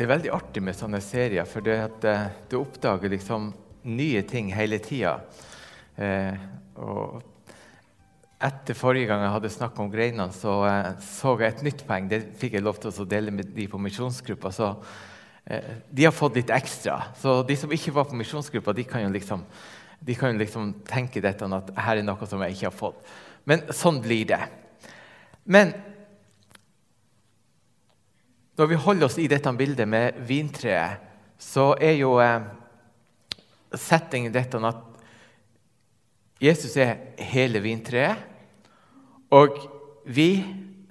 Det er veldig artig med sånne serier, for eh, du oppdager liksom nye ting hele tida. Eh, etter forrige gang jeg hadde snakket om greinene, så eh, så jeg et nytt poeng. Det fikk jeg lov til å dele med de på misjonsgruppa. Så eh, de har fått litt ekstra. Så de som ikke var på misjonsgruppa, de kan jo liksom, kan jo liksom tenke dette at her er noe som jeg ikke har fått. Men sånn blir det. Men når vi holder oss i dette bildet med vintreet, så er jo eh, settingen dette at Jesus er hele vintreet, og vi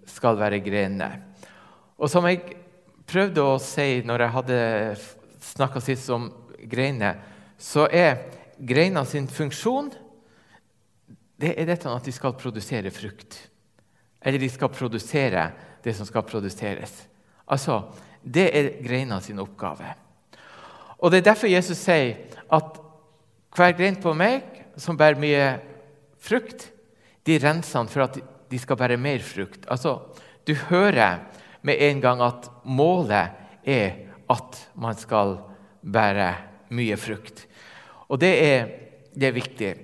skal være grenene. Og som jeg prøvde å si når jeg hadde snakka sist om greiner, så er greina sin funksjon det er dette at de skal produsere frukt. Eller de skal produsere det som skal produseres. Altså, Det er greina sin oppgave. Og Det er derfor Jesus sier at hver grein på meg som bærer mye frukt, de renser han for at de skal bære mer frukt. Altså, Du hører med en gang at målet er at man skal bære mye frukt. Og det er, det er viktig.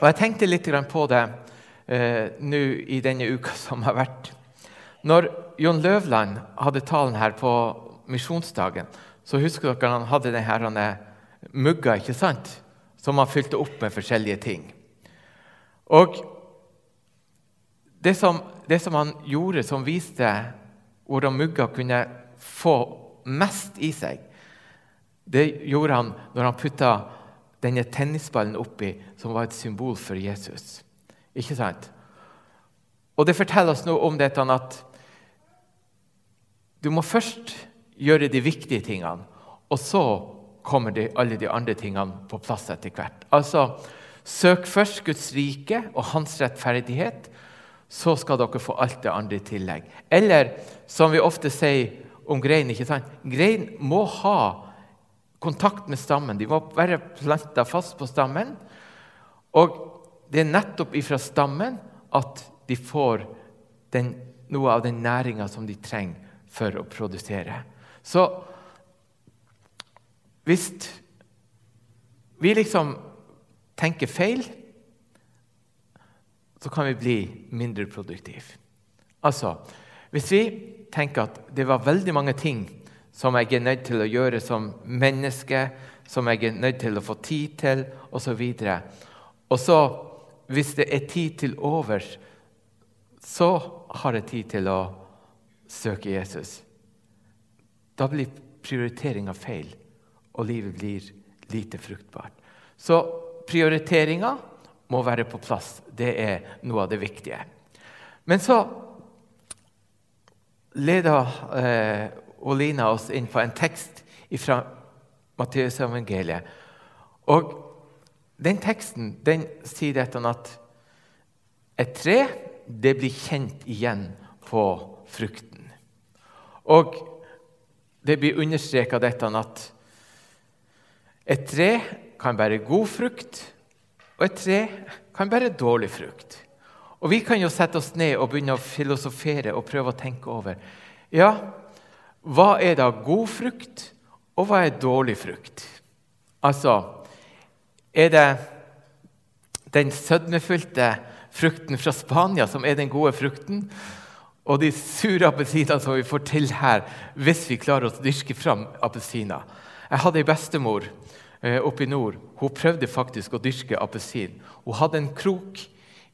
Og Jeg tenkte litt på det eh, nå i denne uka som har vært. Når Jon Løvland hadde talen her på misjonsdagen, så husker dere han hadde denne mugga ikke sant? som han fylte opp med forskjellige ting. Og det som, det som han gjorde, som viste hvordan mugga kunne få mest i seg, det gjorde han når han putta denne tennisballen oppi, som var et symbol for Jesus. Ikke sant? Og Det forteller oss noe om dette at du må først gjøre de viktige tingene, og så kommer de, alle de andre tingene på plass etter hvert. Altså, Søk først Guds rike og hans rettferdighet, så skal dere få alt det andre i tillegg. Eller som vi ofte sier om grein, ikke sant? grein må ha kontakt med stammen. De må være planta fast på stammen. Og det er nettopp ifra stammen at de får den, noe av den næringa som de trenger for å produsere. Så hvis vi liksom tenker feil, så kan vi bli mindre produktive. Altså, hvis vi tenker at det var veldig mange ting som jeg er nødt til å gjøre som menneske, som jeg er nødt til å få tid til, osv. Og så, hvis det er tid til overs, så har jeg tid til å søke Jesus. Da blir prioriteringa feil, og livet blir lite fruktbart. Så prioriteringa må være på plass. Det er noe av det viktige. Men så leder eh, Olina oss inn på en tekst fra Matteusevangeliet. Og den teksten den sier dette at et tre det blir kjent igjen på frukten. Og det blir understreka dette at et tre kan bære god frukt, og et tre kan bære dårlig frukt. Og Vi kan jo sette oss ned og begynne å filosofere og prøve å tenke over. Ja, hva er da god frukt, og hva er dårlig frukt? Altså Er det den sødmefylte frukten fra Spania som er den gode frukten? Og de sure appelsinene som vi får til her, hvis vi klarer å dyrke fram appelsiner. Jeg hadde ei bestemor eh, oppe i nord. Hun prøvde faktisk å dyrke appelsin. Hun hadde en krok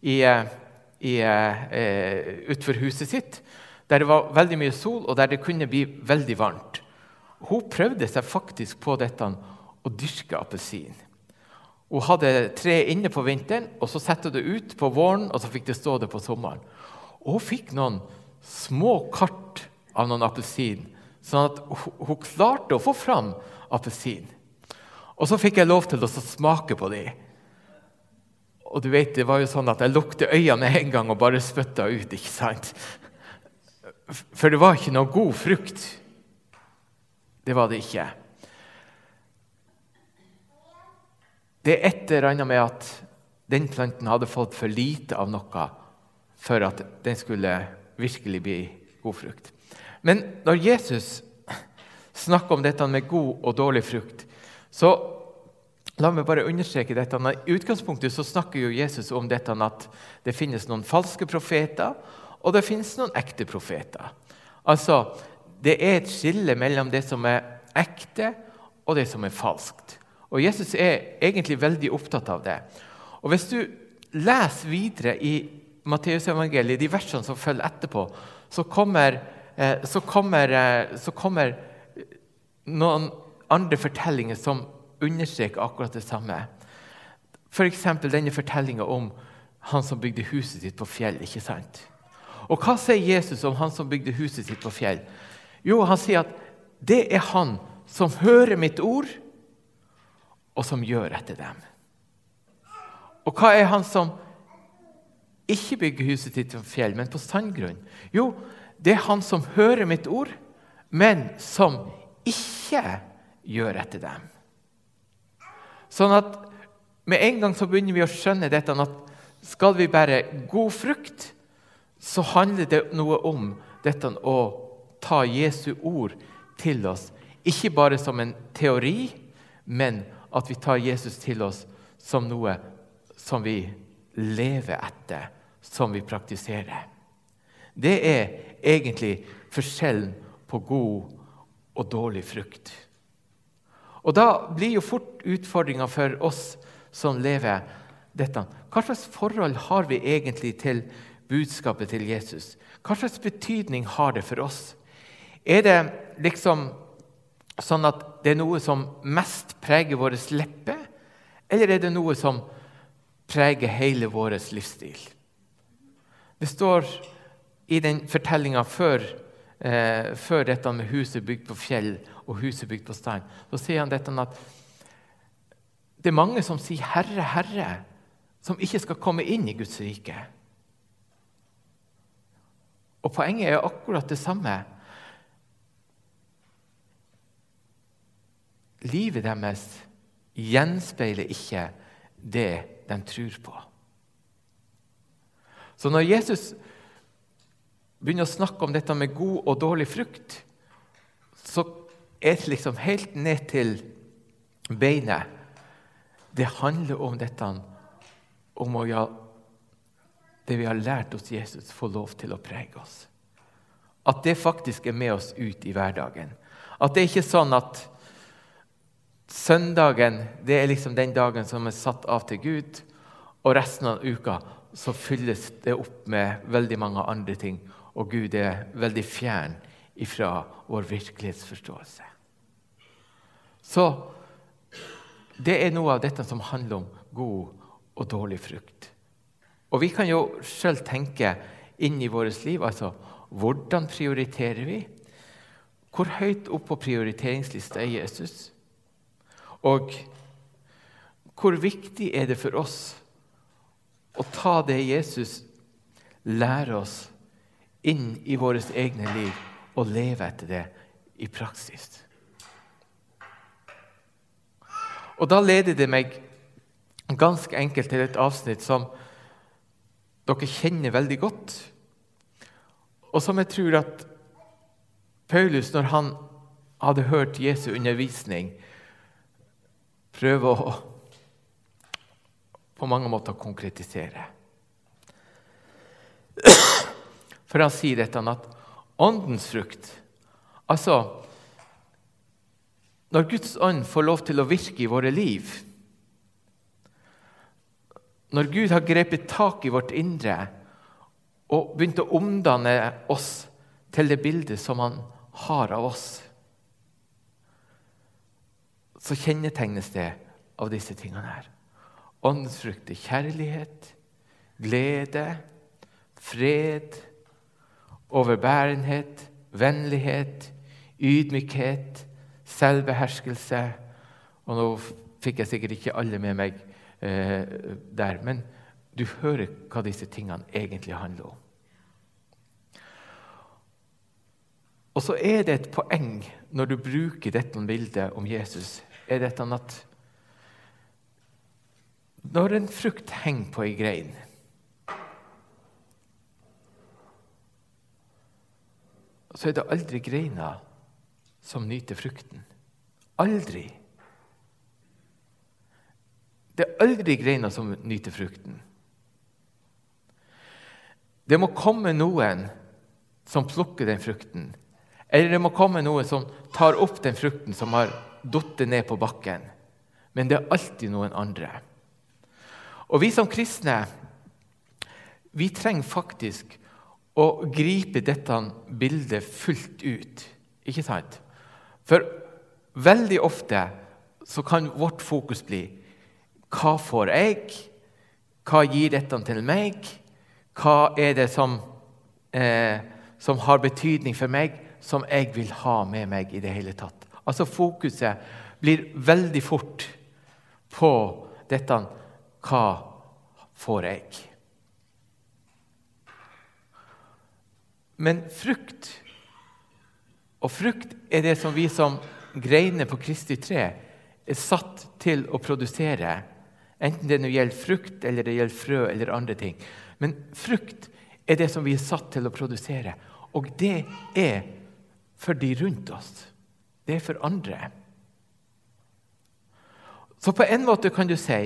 i, i, eh, huset sitt der det var veldig mye sol, og der det kunne bli veldig varmt. Hun prøvde seg faktisk på dette å dyrke appelsin. Hun hadde tre inne på vinteren, og så satte hun det ut på våren, og så fikk det stå det på sommeren. Og hun fikk noen små kart av noen appelsin, sånn at hun klarte å få fram appelsin. Og så fikk jeg lov til å smake på dem. Og du vet, det var jo sånn at Jeg lukte øynene med en gang og bare spytta ut. ikke sant? For det var ikke noe god frukt. Det var det ikke. Det er et eller annet med at den planten hadde fått for lite av noe for at den skulle virkelig bli god frukt. Men når Jesus snakker om dette med god og dårlig frukt, så la meg bare understreke dette. I utgangspunktet så snakker jo Jesus om dette at det finnes noen falske profeter, og det finnes noen ekte profeter. Altså, Det er et skille mellom det som er ekte, og det som er falskt. Og Jesus er egentlig veldig opptatt av det. Og Hvis du leser videre i Matteusevangeliet, de versene som følger etterpå, så kommer, eh, så, kommer, eh, så kommer, noen andre fortellinger som understreker akkurat det samme. F.eks. denne fortellinga om han som bygde huset sitt på fjell. ikke sant? Og hva sier Jesus om han som bygde huset sitt på fjell? Jo, han sier at det er han som hører mitt ord, og som gjør etter dem. Og hva er han som ikke bygge huset ditt på fjell, men på sandgrunn? Jo, det er han som hører mitt ord, men som ikke gjør etter dem. Sånn at med en gang så begynner vi å skjønne dette at skal vi bære god frukt, så handler det noe om dette å ta Jesu ord til oss. Ikke bare som en teori, men at vi tar Jesus til oss som noe som vi lever etter, som vi praktiserer. Det er egentlig forskjellen på god og dårlig frukt. Og Da blir jo fort utfordringa for oss som lever dette Hva slags forhold har vi egentlig til budskapet til Jesus? Hva slags betydning har det for oss? Er det liksom sånn at det er noe som mest preger våre lepper, eller er det noe som preger hele vår livsstil. Det står i den fortellinga før, eh, før, dette med huset bygd på fjell og huset bygd på stein. Så sier han dette at det er mange som sier 'Herre, Herre', som ikke skal komme inn i Guds rike. Og Poenget er akkurat det samme. Livet deres gjenspeiler ikke det de tror på. Så når Jesus begynner å snakke om dette med god og dårlig frukt, så er det liksom helt ned til beinet. Det handler om dette om å ja, det vi har lært hos Jesus, få lov til å prege oss. At det faktisk er med oss ut i hverdagen. At det er ikke sånn at Søndagen det er liksom den dagen som er satt av til Gud. Og resten av uka så fylles det opp med veldig mange andre ting. Og Gud er veldig fjern ifra vår virkelighetsforståelse. Så det er noe av dette som handler om god og dårlig frukt. Og vi kan jo sjøl tenke inn i vårt liv. altså Hvordan prioriterer vi? Hvor høyt opp på prioriteringslista er Jesus? Og hvor viktig er det for oss å ta det Jesus lærer oss, inn i vårt egne liv og leve etter det i praksis? Og Da leder det meg ganske enkelt til et avsnitt som dere kjenner veldig godt, og som jeg tror at Paulus, når han hadde hørt Jesu undervisning, prøve å på mange måter konkretisere. For han sier dette at åndens frukt Altså Når Guds ånd får lov til å virke i våre liv Når Gud har grepet tak i vårt indre og begynt å omdanne oss til det bildet som han har av oss så kjennetegnes det av disse tingene her. Åndens frukt er kjærlighet, glede, fred, overbærenhet, vennlighet, ydmykhet, selvbeherskelse. Og nå fikk jeg sikkert ikke alle med meg eh, der, men du hører hva disse tingene egentlig handler om. Og så er det et poeng når du bruker dette bildet om Jesus er dette at når en frukt henger på ei grein så er det aldri greina som nyter frukten. Aldri. Det er aldri greina som nyter frukten. Det må komme noen som plukker den frukten. Eller det må komme noen som tar opp den frukten som har falt ned på bakken. Men det er alltid noen andre. Og vi som kristne vi trenger faktisk å gripe dette bildet fullt ut. Ikke sant? For veldig ofte så kan vårt fokus bli hva får jeg? Hva gir dette til meg? Hva er det som, eh, som har betydning for meg, som jeg vil ha med meg i det hele tatt? Altså Fokuset blir veldig fort på dette hva får jeg? Men frukt Og frukt er det som vi som greiner på Kristi tre er satt til å produsere. Enten det gjelder frukt, eller det gjelder frø eller andre ting. Men frukt er det som vi er satt til å produsere. Og det er for de rundt oss. Det er for andre. Så på en måte kan du si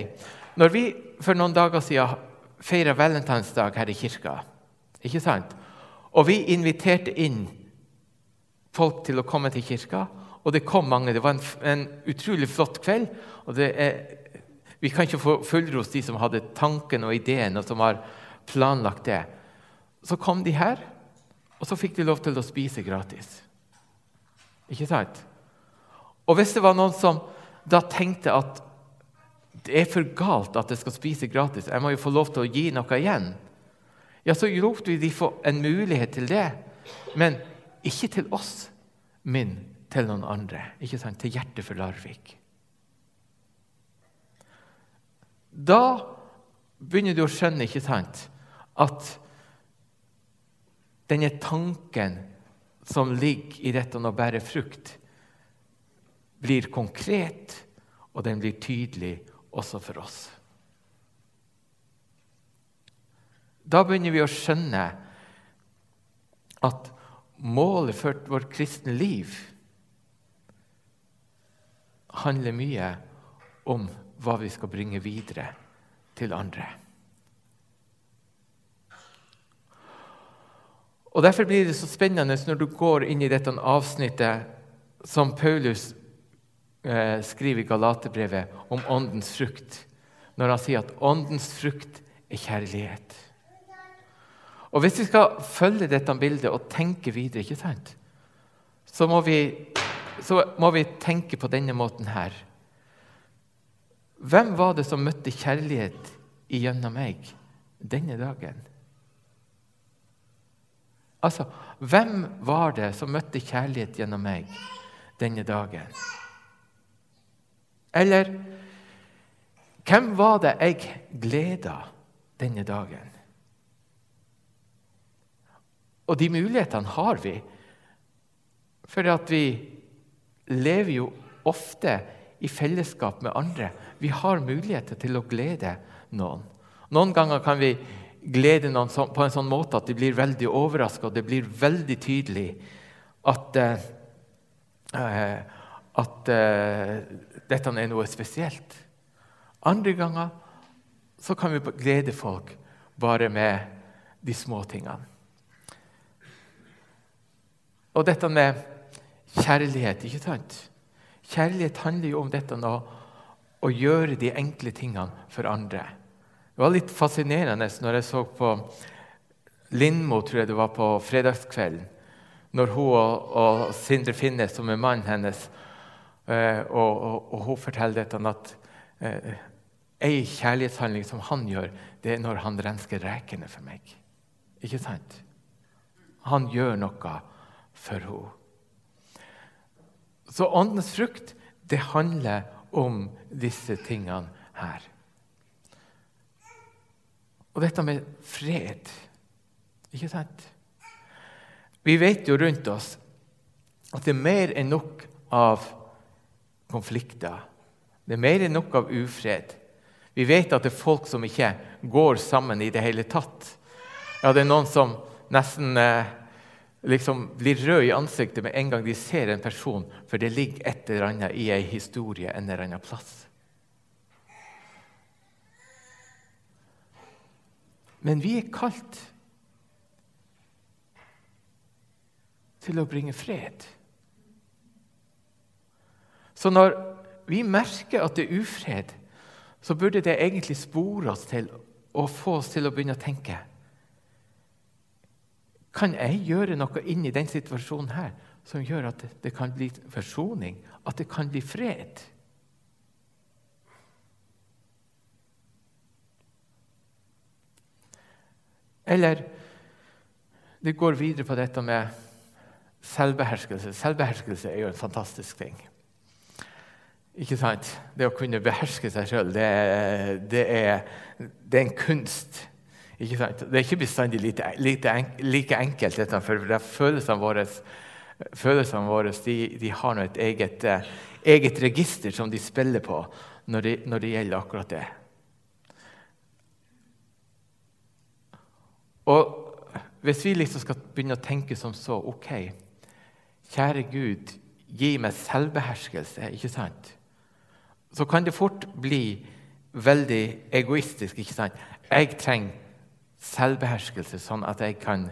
Når vi for noen dager siden feira valentinsdag her i kirka, ikke sant? og vi inviterte inn folk til å komme til kirka, og det kom mange Det var en, en utrolig flott kveld. og er, Vi kan ikke få fullros de som hadde tanken og ideen, og som har planlagt det. Så kom de her, og så fikk de lov til å spise gratis. Ikke sant? Og hvis det var noen som da tenkte at det er for galt at jeg skal spise gratis, jeg må jo få lov til å gi noe igjen, ja, så lot vi de få en mulighet til det. Men ikke til oss, men til noen andre. Ikke sant? Til hjertet for Larvik. Da begynner du å skjønne ikke sant, at denne tanken som ligger i dette å bære frukt, blir konkret, og den blir tydelig også for oss. Da begynner vi å skjønne at målet for vårt kristne liv handler mye om hva vi skal bringe videre til andre. Og Derfor blir det så spennende når du går inn i dette avsnittet som Paulus skriver i Galaterbrevet om åndens frukt, når han sier at åndens frukt er kjærlighet. Og Hvis vi skal følge dette bildet og tenke videre, ikke sant? Så, må vi, så må vi tenke på denne måten her. Hvem var det som møtte kjærlighet igjennom meg denne dagen? Altså, hvem var det som møtte kjærlighet gjennom meg denne dagen? Eller hvem var det jeg gleda denne dagen? Og de mulighetene har vi, for at vi lever jo ofte i fellesskap med andre. Vi har muligheter til å glede noen. Noen ganger kan vi glede noen på en sånn måte at de blir veldig overraska, og det blir veldig tydelig at, uh, at uh, dette er noe spesielt. Andre ganger så kan vi glede folk bare med de små tingene. Og dette med kjærlighet, ikke sant? Kjærlighet handler jo om dette med å gjøre de enkle tingene for andre. Det var litt fascinerende når jeg så på Lindmo, tror jeg det var på fredagskvelden, når hun og, og Sindre Finnes, som er mannen hennes, og, og, og, hun forteller dette at eh, kjærlighetshandling som han gjør, det er når han rensker rekene for meg. Ikke sant? Han gjør noe for henne. Så åndens frukt, det handler om disse tingene her. Og dette med fred Ikke sant? Vi vet jo rundt oss at det er mer enn nok av konflikter. Det er mer enn nok av ufred. Vi vet at det er folk som ikke går sammen i det hele tatt. Ja, det er noen som nesten eh, liksom blir rød i ansiktet med en gang de ser en person, for det ligger et eller annet i ei historie en eller annen plass. Men vi er kalt til å bringe fred. Så når vi merker at det er ufred, så burde det egentlig spore oss til å få oss til å begynne å tenke Kan jeg gjøre noe inn i den situasjonen her som gjør at det kan bli forsoning, at det kan bli fred? Eller det går videre på dette med selvbeherskelse. Selvbeherskelse er jo en fantastisk ting. Ikke sant? Det å kunne beherske seg sjøl, det, det, det, er en kunst. Ikke sant? Det er ikke bestandig like, enkelt, dette, for det følelsene våre, følelsene våre de, de har et eget, eget, register som de spiller på når det, når det gjelder akkurat det. Og hvis vi liksom skal begynne å tenke som så OK, kjære Gud, gi meg selvbeherskelse, ikke sant? Så kan det fort bli veldig egoistisk. ikke sant? Jeg trenger selvbeherskelse, sånn at jeg kan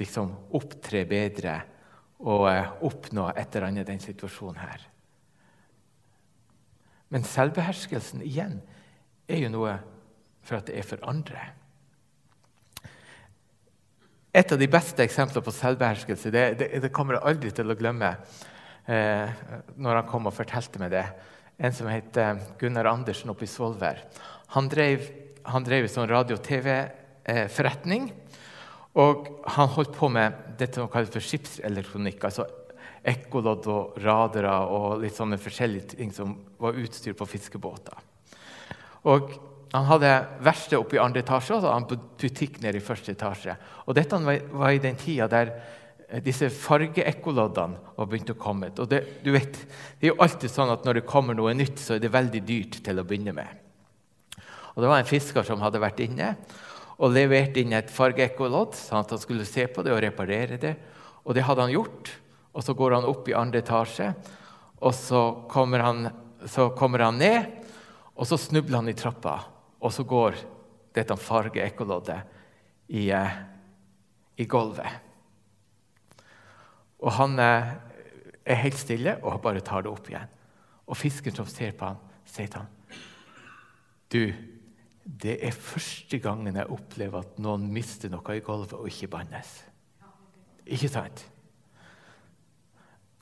liksom opptre bedre og eh, oppnå et eller annet i den situasjonen her. Men selvbeherskelsen igjen er jo noe for at det er for andre. Et av de beste eksemplene på selvbeherskelse det, det, det kommer jeg aldri til å glemme eh, når han kom og fortalte meg det en som heter Gunnar Andersen oppe i Svolvær. Han drev, han drev en sånn radio- og TV-forretning. Og han holdt på med dette som kalles for skipselektronikk. altså Ekkolodd og radere og litt sånne forskjellige ting som var utstyr på fiskebåter. Og Han hadde verksted oppe i andre etasje og så hadde han butikk nede i første etasje. Og Dette var i den tida der Eh, disse fargeekkoloddene var begynt å komme. Og det, du vet, det er jo alltid sånn at Når det kommer noe nytt, så er det veldig dyrt til å begynne med. Og Det var en fisker som hadde vært inne og levert inn et fargeekkolodd, sånn at han skulle se på det og reparere det. Og det hadde han gjort. Og Så går han opp i andre etasje, og så kommer han, så kommer han ned. Og så snubler han i trappa, og så går dette fargeekkoloddet i, eh, i gulvet. Og han er helt stille og bare tar det opp igjen. Og fisken som ser på han, sier til han, Du, det er første gangen jeg opplever at noen mister noe i gulvet og ikke bannes. Ikke sant?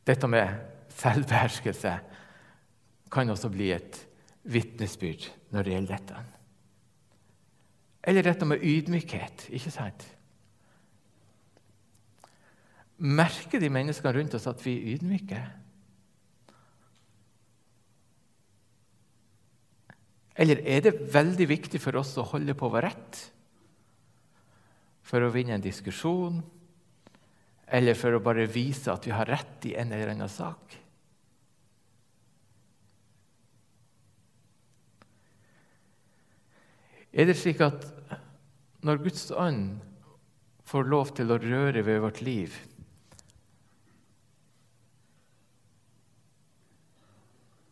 Dette med selvbeherskelse kan også bli et vitnesbyrd når det gjelder dette. Eller dette med ydmykhet. ikke sant? Merker de menneskene rundt oss at vi er ydmyke? Eller er det veldig viktig for oss å holde på vår rett? For å vinne en diskusjon? Eller for å bare vise at vi har rett i en eller annen sak? Er det slik at når Guds ånd får lov til å røre ved vårt liv,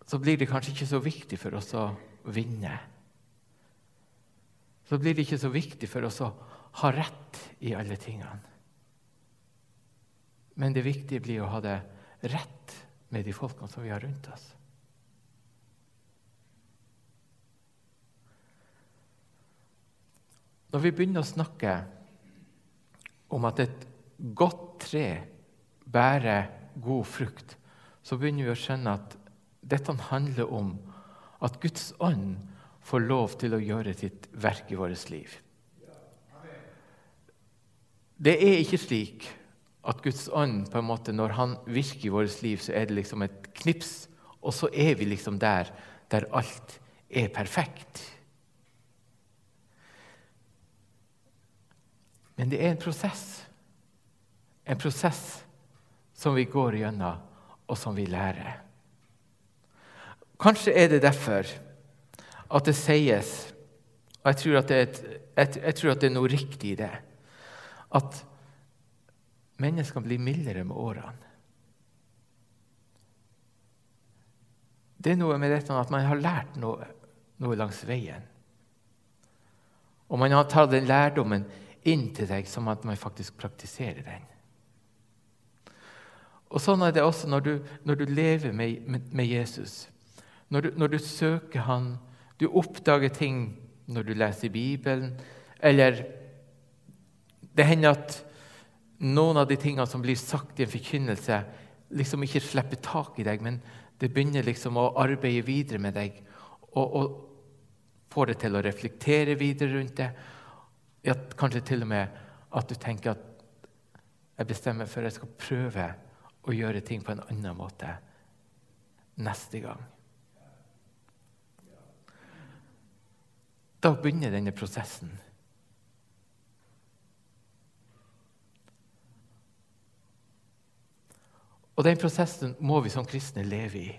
så blir det kanskje ikke så viktig for oss å vinne. Så blir det ikke så viktig for oss å ha rett i alle tingene. Men det viktige blir å ha det rett med de folkene som vi har rundt oss. Når vi begynner å snakke om at et godt tre bærer god frukt, så begynner vi å skjønne at dette handler om at Guds ånd får lov til å gjøre sitt verk i vårt liv. Det er ikke slik at Guds ånd, på en måte, når han virker i vårt liv, så er det liksom et knips, og så er vi liksom der der alt er perfekt. Men det er en prosess. En prosess som vi går gjennom, og som vi lærer. Kanskje er det derfor at det sies, og jeg tror at det er, et, jeg, tror at det er noe riktig i det, at menneskene blir mildere med årene. Det er noe med dette at man har lært noe, noe langs veien. Og man har tatt den lærdommen inn til deg som at man faktisk praktiserer den. Og Sånn er det også når du, når du lever med, med, med Jesus. Når du, når du, søker Han, du oppdager ting når du leser Bibelen, eller det hender at noen av de tingene som blir sagt i en forkynnelse, liksom ikke slipper tak i deg, men det begynner liksom å arbeide videre med deg og, og får deg til å reflektere videre rundt det. Ja, kanskje til og med at du tenker at jeg bestemmer for at jeg skal prøve å gjøre ting på en annen måte neste gang. Da begynner denne prosessen. Og den prosessen må vi som kristne leve i.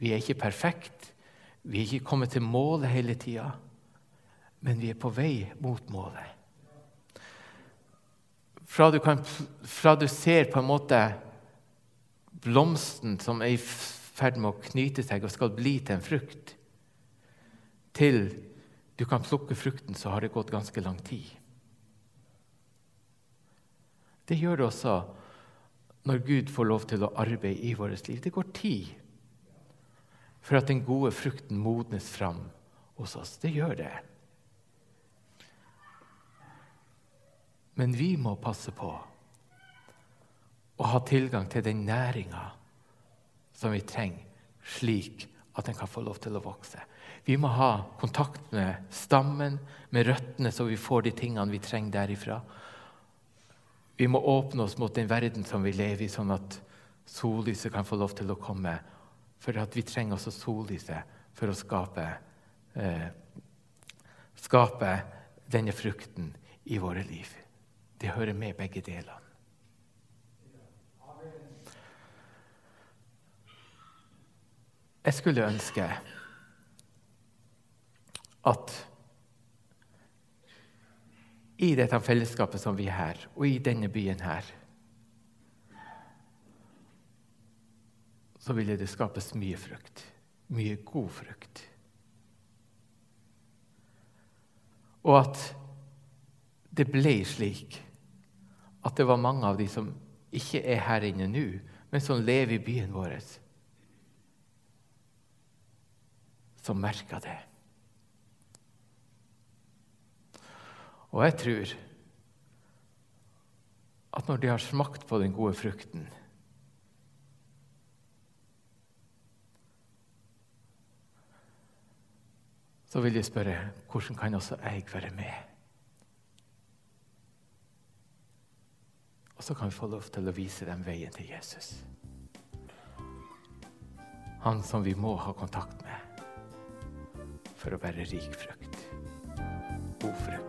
Vi er ikke perfekte, vi er ikke kommet til målet hele tida, men vi er på vei mot målet. Fra du, kan, fra du ser på en måte blomsten som er i ferd med å knyte seg og skal bli til en frukt, til du kan plukke frukten, så har det gått ganske lang tid. Det gjør det også når Gud får lov til å arbeide i vårt liv. Det går tid for at den gode frukten modnes fram hos oss. Det gjør det. Men vi må passe på å ha tilgang til den næringa som vi trenger, slik at den kan få lov til å vokse. Vi må ha kontakt med stammen, med røttene, så vi får de tingene vi trenger derifra. Vi må åpne oss mot den verden som vi lever i, sånn at sollyset kan få lov til å komme. For at vi trenger også sollyset for å skape, eh, skape denne frukten i våre liv. Det hører med begge delene. Jeg skulle ønske at i dette fellesskapet som vi er her, og i denne byen her, så ville det skapes mye frukt. Mye god frukt. Og at det ble slik at det var mange av de som ikke er her inne nå, men som lever i byen vår, som merka det. Og jeg tror at når de har smakt på den gode frukten Så vil jeg spørre hvordan kan også jeg være med? Og så kan vi få lov til å vise dem veien til Jesus. Han som vi må ha kontakt med for å bære rik frukt. God frukt.